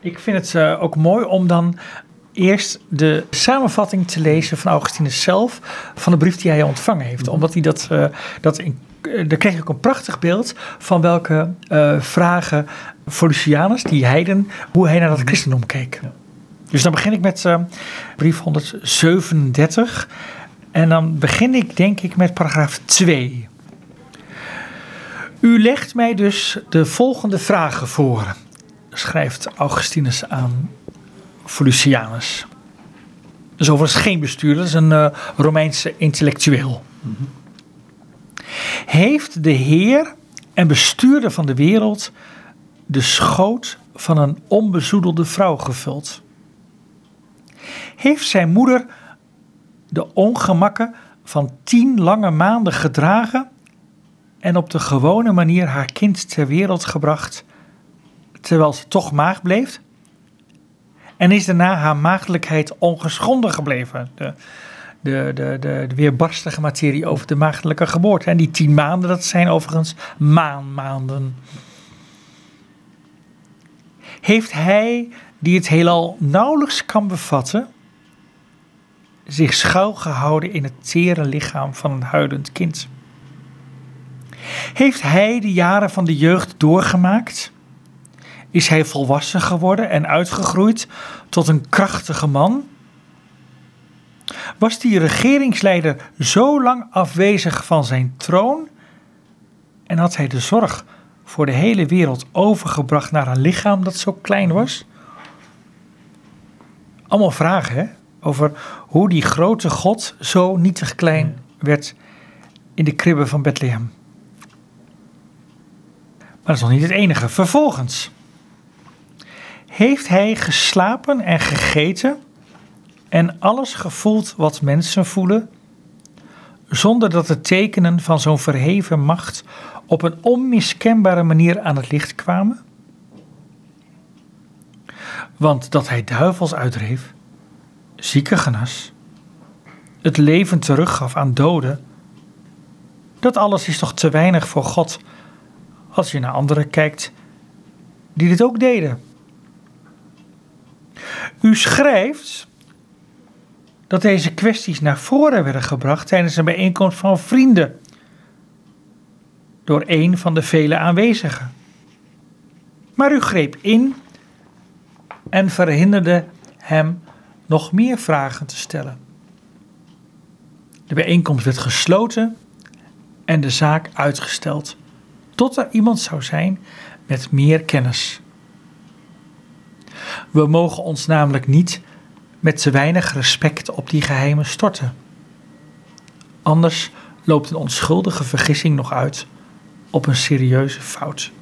Ik vind het eh, ook mooi om dan eerst de samenvatting te lezen van Augustinus zelf van de brief die hij ontvangen heeft. Mhm. Omdat hij dat, eh, dat in, eh, daar kreeg ik een prachtig beeld van welke vragen voor Lucianus, die heiden, hoe hij naar dat christendom keek. Mhm. Ja. Dus dan begin ik met brief 137 en dan begin ik denk ik met paragraaf 2. U legt mij dus de volgende vragen voor, schrijft Augustinus aan voor Lucianus. Dat is overigens geen bestuurder, dat is een eh, Romeinse intellectueel. Heeft de Heer en bestuurder van de wereld de schoot van een onbezoedelde vrouw gevuld? Heeft zijn moeder de ongemakken van tien lange maanden gedragen en op de gewone manier haar kind ter wereld gebracht, terwijl ze toch maag bleef? En is daarna haar maagdelijkheid ongeschonden gebleven? De, de, de, de, de weerbarstige materie over de maagdelijke geboorte. En die tien maanden, dat zijn overigens maanmaanden. Heeft hij, die het heelal nauwelijks kan bevatten, zich schuilgehouden in het tere lichaam van een huilend kind? Heeft hij de jaren van de jeugd doorgemaakt? Is hij volwassen geworden en uitgegroeid tot een krachtige man? Was die regeringsleider zo lang afwezig van zijn troon en had hij de zorg voor de hele wereld overgebracht naar een lichaam dat zo klein was? Allemaal vragen hè? over hoe die grote God zo nietig klein werd in de kribben van Bethlehem. Maar dat is nog niet het enige. Vervolgens heeft hij geslapen en gegeten en alles gevoeld wat mensen voelen, zonder dat de tekenen van zo'n verheven macht op een onmiskenbare manier aan het licht kwamen? Want dat hij duivels uitdreef, zieken genas, het leven teruggaf aan doden, dat alles is toch te weinig voor God als je naar anderen kijkt die dit ook deden. U schrijft dat deze kwesties naar voren werden gebracht tijdens een bijeenkomst van vrienden door een van de vele aanwezigen. Maar u greep in en verhinderde hem nog meer vragen te stellen. De bijeenkomst werd gesloten en de zaak uitgesteld tot er iemand zou zijn met meer kennis. We mogen ons namelijk niet met te weinig respect op die geheimen storten. Anders loopt een onschuldige vergissing nog uit op een serieuze fout.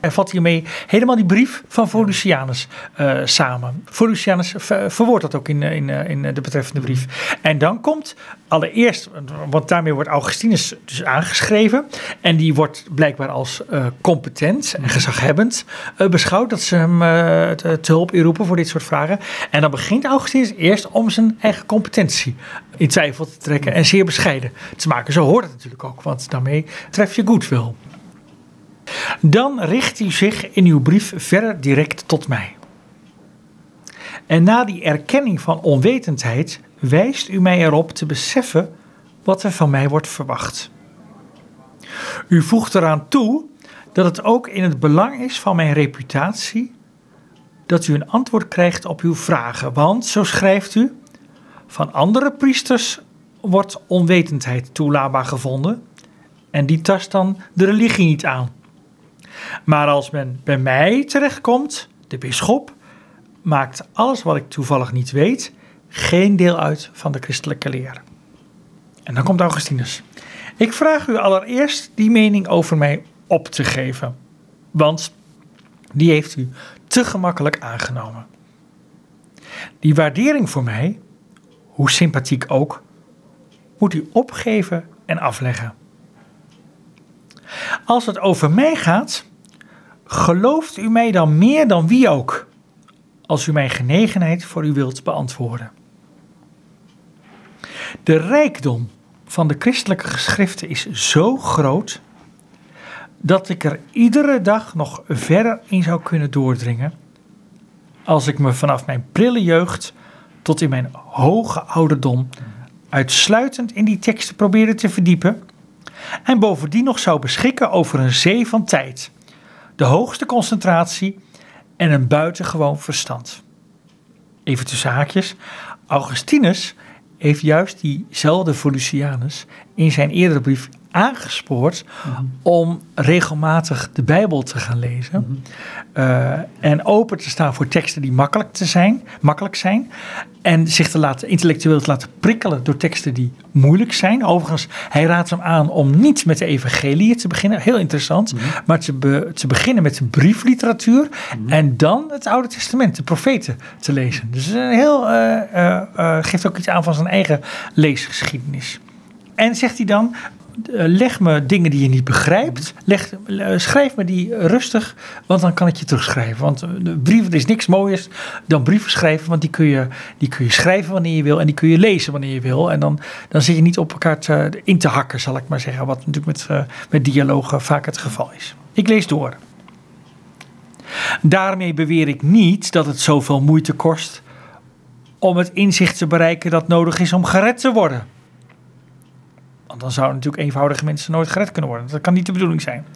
Hij vat hiermee helemaal die brief van Volusianus eh, samen. Volusianus ver, verwoordt dat ook in, eh, in, eh, in de betreffende brief. En dan komt allereerst, want daarmee wordt Augustinus dus aangeschreven. En die wordt blijkbaar als competent en gezaghebbend eh, beschouwd. Dat ze hem te, te hulp inroepen voor dit soort vragen. En dan begint Augustinus eerst om zijn eigen competentie in twijfel te trekken. En zeer bescheiden te maken. Zo hoort het natuurlijk ook, want daarmee tref je goodwill. Dan richt u zich in uw brief verder direct tot mij. En na die erkenning van onwetendheid wijst u mij erop te beseffen wat er van mij wordt verwacht. U voegt eraan toe dat het ook in het belang is van mijn reputatie dat u een antwoord krijgt op uw vragen, want, zo schrijft u, van andere priesters wordt onwetendheid toelaatbaar gevonden en die tast dan de religie niet aan. Maar als men bij mij terechtkomt, de bisschop, maakt alles wat ik toevallig niet weet geen deel uit van de christelijke leer. En dan komt Augustinus. Ik vraag u allereerst die mening over mij op te geven, want die heeft u te gemakkelijk aangenomen. Die waardering voor mij, hoe sympathiek ook, moet u opgeven en afleggen. Als het over mij gaat, gelooft u mij dan meer dan wie ook, als u mijn genegenheid voor u wilt beantwoorden. De rijkdom van de christelijke geschriften is zo groot dat ik er iedere dag nog verder in zou kunnen doordringen als ik me vanaf mijn prille jeugd tot in mijn hoge ouderdom uitsluitend in die teksten probeerde te verdiepen en bovendien nog zou beschikken over een zee van tijd, de hoogste concentratie en een buitengewoon verstand. Even tussen haakjes, Augustinus heeft juist diezelfde Volusianus in zijn eerdere brief aangespoord om regelmatig de Bijbel te gaan lezen. Uh, en open te staan voor teksten die makkelijk, te zijn, makkelijk zijn. En zich te laten, intellectueel te laten prikkelen door teksten die moeilijk zijn. Overigens, hij raadt hem aan om niet met de evangelie te beginnen. Heel interessant. Maar te, te, beginnen met de briefliteratuur. En dan het Oude Testament, de profeten, te lezen. Dus een heel, uh, uh, geeft ook iets aan van zijn eigen leesgeschiedenis. En zegt hij dan, eh, leg me dingen die je niet begrijpt. Leg, eh, schrijf me die rustig, want dan kan ik je terugschrijven. Want eh, de brieven, er is niks mooiers dan brieven schrijven, want die kun, je, die kun je schrijven wanneer je wil en die kun je lezen wanneer je wil. En dan, dan zit je niet op elkaar in te hakken, zal ik maar zeggen. Wat natuurlijk met, met dialogen vaak het geval is. Ik lees door. Daarmee beweer ik niet dat het zoveel moeite kost om het inzicht te bereiken dat nodig is om gered te worden. Want dan zouden natuurlijk eenvoudige mensen nooit gered kunnen worden. Dat kan niet de bedoeling zijn.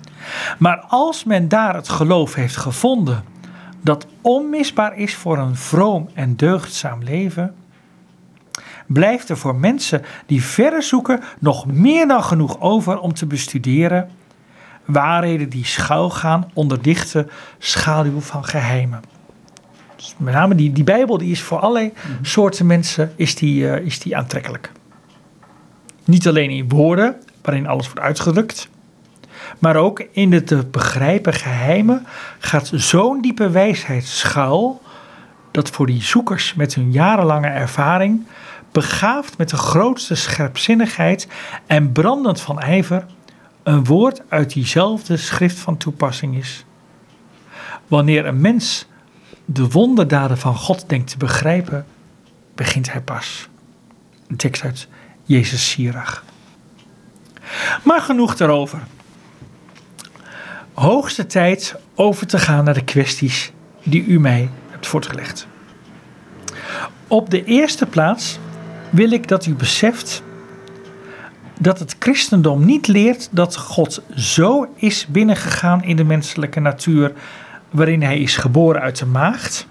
Maar als men daar het geloof heeft gevonden dat onmisbaar is voor een vroom en deugdzaam leven, blijft er voor mensen die verder zoeken nog meer dan genoeg over om te bestuderen waarheden die schuilgaan onder dichte schaduw van geheimen. Dus met name die, die Bijbel die is voor allerlei mhm. soorten mensen is die, uh, is die aantrekkelijk. Niet alleen in woorden, waarin alles wordt uitgedrukt, maar ook in de te begrijpen geheimen gaat zo'n diepe wijsheid schuil dat voor die zoekers met hun jarenlange ervaring, begaafd met de grootste scherpzinnigheid en brandend van ijver, een woord uit diezelfde schrift van toepassing is. Wanneer een mens de wonderdaden van God denkt te begrijpen, begint hij pas. Een tekst uit Jezus Sirach. Maar genoeg daarover. Hoogste tijd over te gaan naar de kwesties die u mij hebt voortgelegd. Op de eerste plaats wil ik dat u beseft dat het christendom niet leert dat God zo is binnengegaan in de menselijke natuur waarin hij is geboren uit de maagd,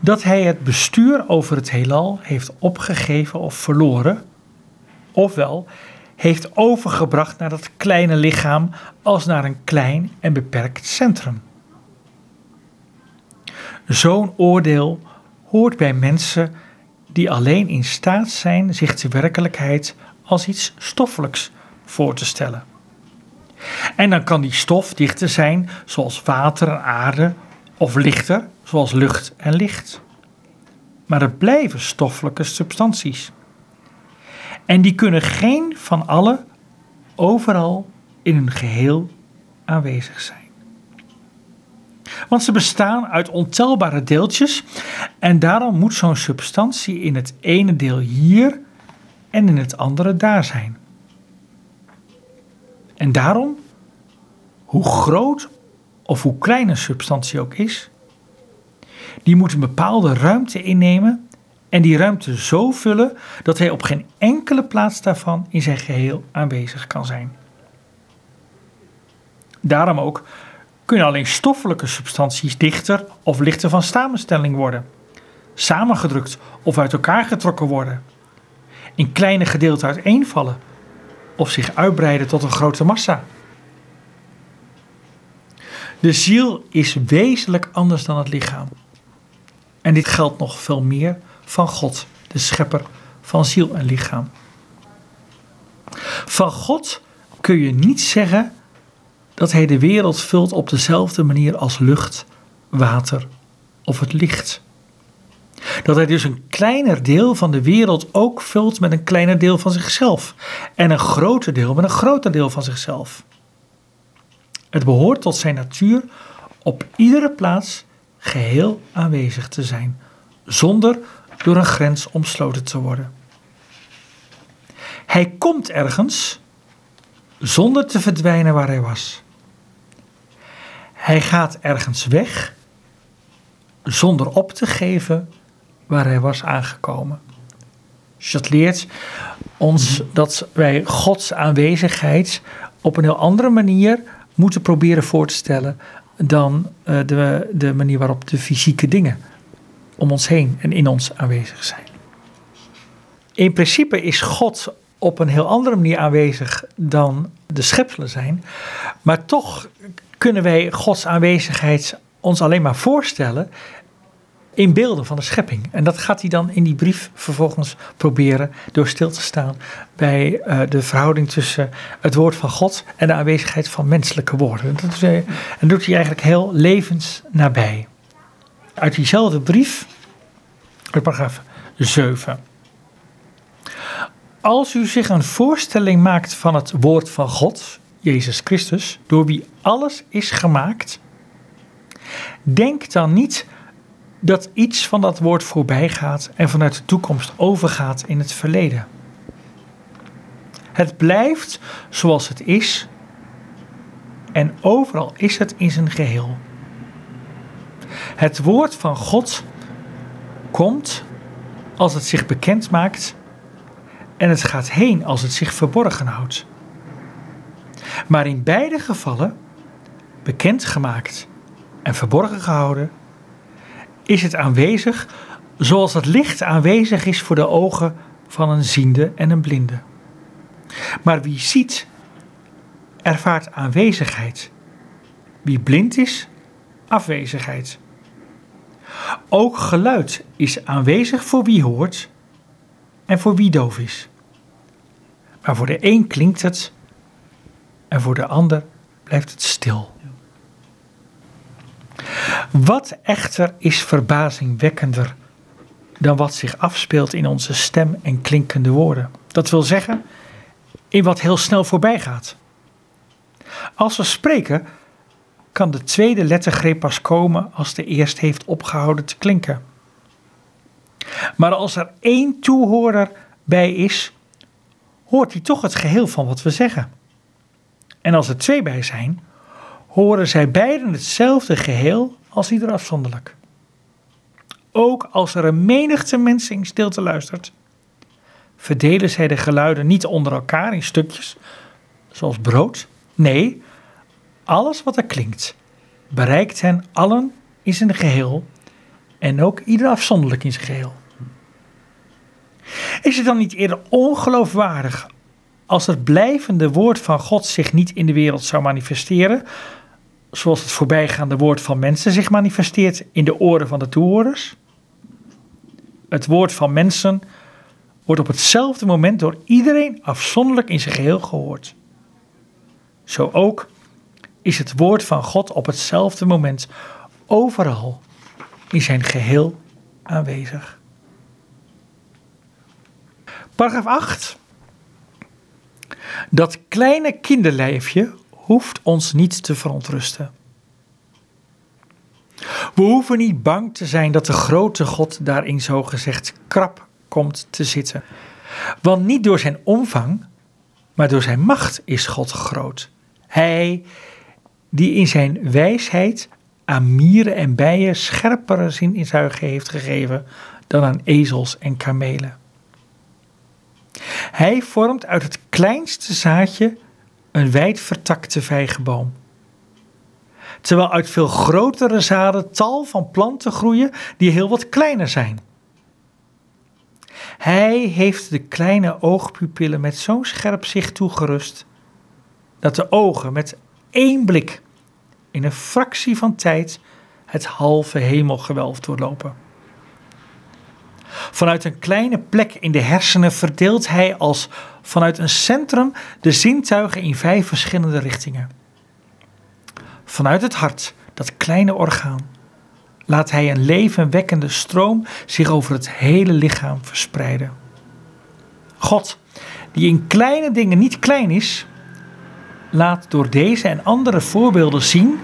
dat hij het bestuur over het heelal heeft opgegeven of verloren ofwel heeft overgebracht naar dat kleine lichaam als naar een klein en beperkt centrum. Zo'n oordeel hoort bij mensen die alleen in staat zijn zich de werkelijkheid als iets stoffelijks voor te stellen. En dan kan die stof dichter zijn zoals water en aarde, of lichter zoals lucht en licht. Maar het blijven stoffelijke substanties. En die kunnen geen van alle overal in hun geheel aanwezig zijn. Want ze bestaan uit ontelbare deeltjes en daarom moet zo'n substantie in het ene deel hier en in het andere daar zijn. En daarom, hoe groot of hoe klein een substantie ook is, die moet een bepaalde ruimte innemen en die ruimte zo vullen dat hij op geen enkele plaats daarvan in zijn geheel aanwezig kan zijn. Daarom ook kunnen alleen stoffelijke substanties dichter of lichter van samenstelling worden, samengedrukt of uit elkaar getrokken worden, in kleine gedeelten uiteenvallen of zich uitbreiden tot een grote massa. De ziel is wezenlijk anders dan het lichaam. En dit geldt nog veel meer van God, de schepper van ziel en lichaam. Van God kun je niet zeggen dat hij de wereld vult op dezelfde manier als lucht, water of het licht. Dat hij dus een kleiner deel van de wereld ook vult met een kleiner deel van zichzelf. En een groter deel met een groter deel van zichzelf. Het behoort tot zijn natuur op iedere plaats geheel aanwezig te zijn, zonder door een grens omsloten te worden. Hij komt ergens zonder te verdwijnen waar hij was. Hij gaat ergens weg zonder op te geven waar hij was aangekomen. Dus dat leert ons dat wij Gods aanwezigheid op een heel andere manier moeten proberen voor te stellen dan uh, de, de manier waarop de fysieke dingen om ons heen en in ons aanwezig zijn. In principe is God op een heel andere manier aanwezig dan de schepselen zijn, maar toch kunnen wij Gods aanwezigheid ons alleen maar voorstellen in beelden van de schepping. En dat gaat hij dan in die brief vervolgens proberen door stil te staan bij uh, de verhouding tussen het woord van God en de aanwezigheid van menselijke woorden. Dat uh, en doet hij eigenlijk heel levensnabij. Uit diezelfde brief, paragraaf 7. Als u zich een voorstelling maakt van het woord van God, Jezus Christus, door wie alles is gemaakt, denk dan niet dat iets van dat woord voorbij gaat en vanuit de toekomst overgaat in het verleden. Het blijft zoals het is en overal is het in zijn geheel. Het woord van God komt als het zich bekend maakt en het gaat heen als het zich verborgen houdt. Maar in beide gevallen, bekendgemaakt en verborgen gehouden, is het aanwezig zoals het licht aanwezig is voor de ogen van een ziende en een blinde. Maar wie ziet, ervaart aanwezigheid. Wie blind is, afwezigheid. Ook geluid is aanwezig voor wie hoort en voor wie doof is. Maar voor de een klinkt het en voor de ander blijft het stil. Wat echter is verbazingwekkender dan wat zich afspeelt in onze stem en klinkende woorden? Dat wil zeggen, in wat heel snel voorbij gaat. Als we spreken, kan de tweede lettergreep pas komen als de eerste heeft opgehouden te klinken. Maar als er één toehoorder bij is, hoort hij toch het geheel van wat we zeggen. En als er twee bij zijn, horen zij beiden hetzelfde geheel als ieder afzonderlijk. Ook als er een menigte mensen in stilte luistert, verdelen zij de geluiden niet onder elkaar in stukjes, zoals brood. Nee, alles wat er klinkt, bereikt hen allen in zijn geheel en ook ieder afzonderlijk in zijn geheel. Is het dan niet eerder ongeloofwaardig als het blijvende woord van God zich niet in de wereld zou manifesteren, zoals het voorbijgaande woord van mensen zich manifesteert in de oren van de toehoorders? Het woord van mensen wordt op hetzelfde moment door iedereen afzonderlijk in zijn geheel gehoord. Zo ook is het woord van God op hetzelfde moment overal in zijn geheel aanwezig. Paragraaf 8. Dat kleine kinderlijfje hoeft ons niet te verontrusten. We hoeven niet bang te zijn dat de grote God daarin zogezegd krap komt te zitten. Want niet door zijn omvang, maar door zijn macht is God groot. Hij die in zijn wijsheid aan mieren en bijen scherpere zin in zuigen heeft gegeven dan aan ezels en kamelen. Hij vormt uit het kleinste zaadje een wijd vertakte vijgenboom. Terwijl uit veel grotere zaden tal van planten groeien die heel wat kleiner zijn. Hij heeft de kleine oogpupillen met zo'n scherp zicht toegerust dat de ogen met één blik in een fractie van tijd het halve hemelgewelf doorlopen. Vanuit een kleine plek in de hersenen verdeelt hij als vanuit een centrum de zintuigen in vijf verschillende richtingen. Vanuit het hart, dat kleine orgaan, laat hij een levenwekkende stroom zich over het hele lichaam verspreiden. God, die in kleine dingen niet klein is, laat door deze en andere voorbeelden zien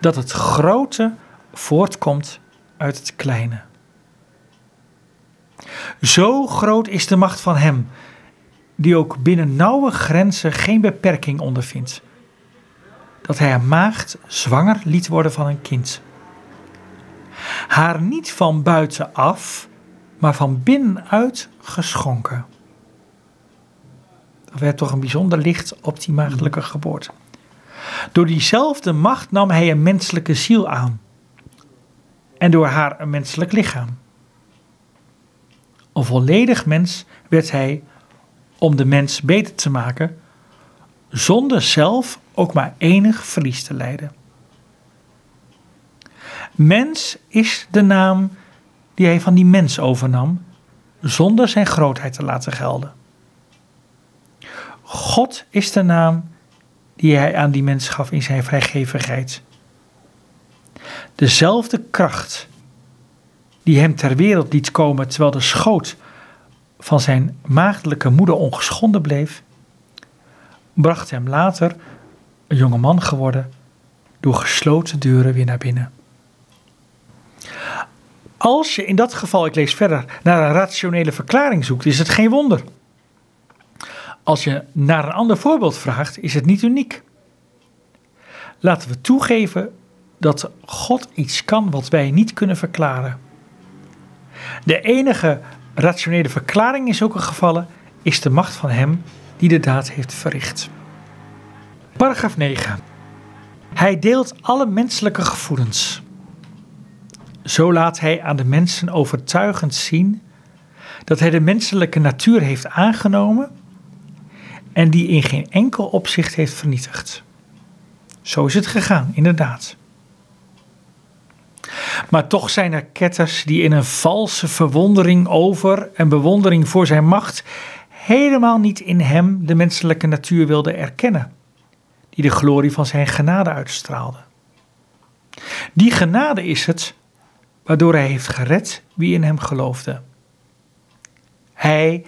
dat het grote voortkomt uit het kleine. Zo groot is de macht van Hem, die ook binnen nauwe grenzen geen beperking ondervindt, dat Hij een maagd zwanger liet worden van een kind. haar niet van buitenaf, maar van binnenuit geschonken. Er werd toch een bijzonder licht op die maagdelijke geboorte. Door diezelfde macht nam hij een menselijke ziel aan. En door haar een menselijk lichaam. Een volledig mens werd hij om de mens beter te maken, zonder zelf ook maar enig verlies te lijden. Mens is de naam die hij van die mens overnam, zonder zijn grootheid te laten gelden. God is de naam die hij aan die mens gaf in zijn vrijgevigheid. Dezelfde kracht die hem ter wereld liet komen terwijl de schoot van zijn maagdelijke moeder ongeschonden bleef, bracht hem later, een jonge man geworden, door gesloten deuren weer naar binnen. Als je in dat geval, ik lees verder, naar een rationele verklaring zoekt, is het geen wonder. Als je naar een ander voorbeeld vraagt, is het niet uniek. Laten we toegeven dat God iets kan wat wij niet kunnen verklaren. De enige rationele verklaring in zulke gevallen is de macht van Hem die de daad heeft verricht. Paragraaf 9. Hij deelt alle menselijke gevoelens. Zo laat hij aan de mensen overtuigend zien dat hij de menselijke natuur heeft aangenomen en die in geen enkel opzicht heeft vernietigd. Zo is het gegaan, inderdaad. Maar toch zijn er ketters die in een valse verwondering over en bewondering voor zijn macht helemaal niet in hem de menselijke natuur wilden erkennen, die de glorie van zijn genade uitstraalde. Die genade is het waardoor hij heeft gered wie in hem geloofde. Hij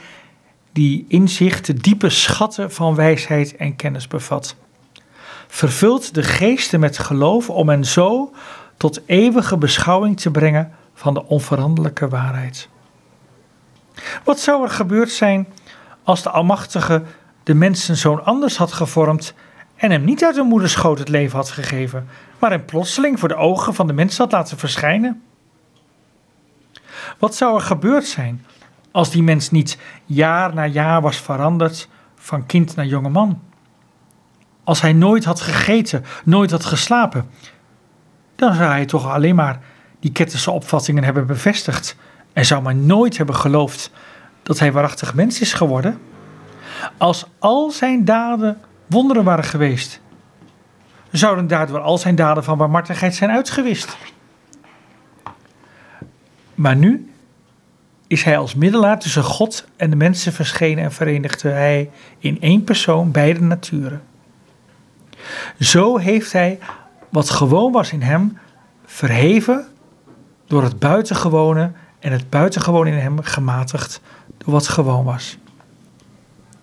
die in zich de diepe schatten van wijsheid en kennis bevat, vervult de geesten met geloof om hen zo tot eeuwige beschouwing te brengen van de onveranderlijke waarheid. Wat zou er gebeurd zijn als de Almachtige de mensen zo'n anders had gevormd en hem niet uit de moederschoot het leven had gegeven, maar hem plotseling voor de ogen van de mensen had laten verschijnen? Wat zou er gebeurd zijn als die mens niet jaar na jaar was veranderd van kind naar jonge man? Als hij nooit had gegeten, nooit had geslapen, dan zou hij toch alleen maar die ketterse opvattingen hebben bevestigd en zou maar nooit hebben geloofd dat hij waarachtig mens is geworden. Als al zijn daden wonderen waren geweest, zouden daardoor al zijn daden van barmhartigheid zijn uitgewist. Maar nu is hij als middelaar tussen God en de mensen verschenen en verenigde hij in één persoon beide naturen. Zo heeft hij wat gewoon was in hem verheven door het buitengewone en het buitengewone in hem gematigd door wat gewoon was.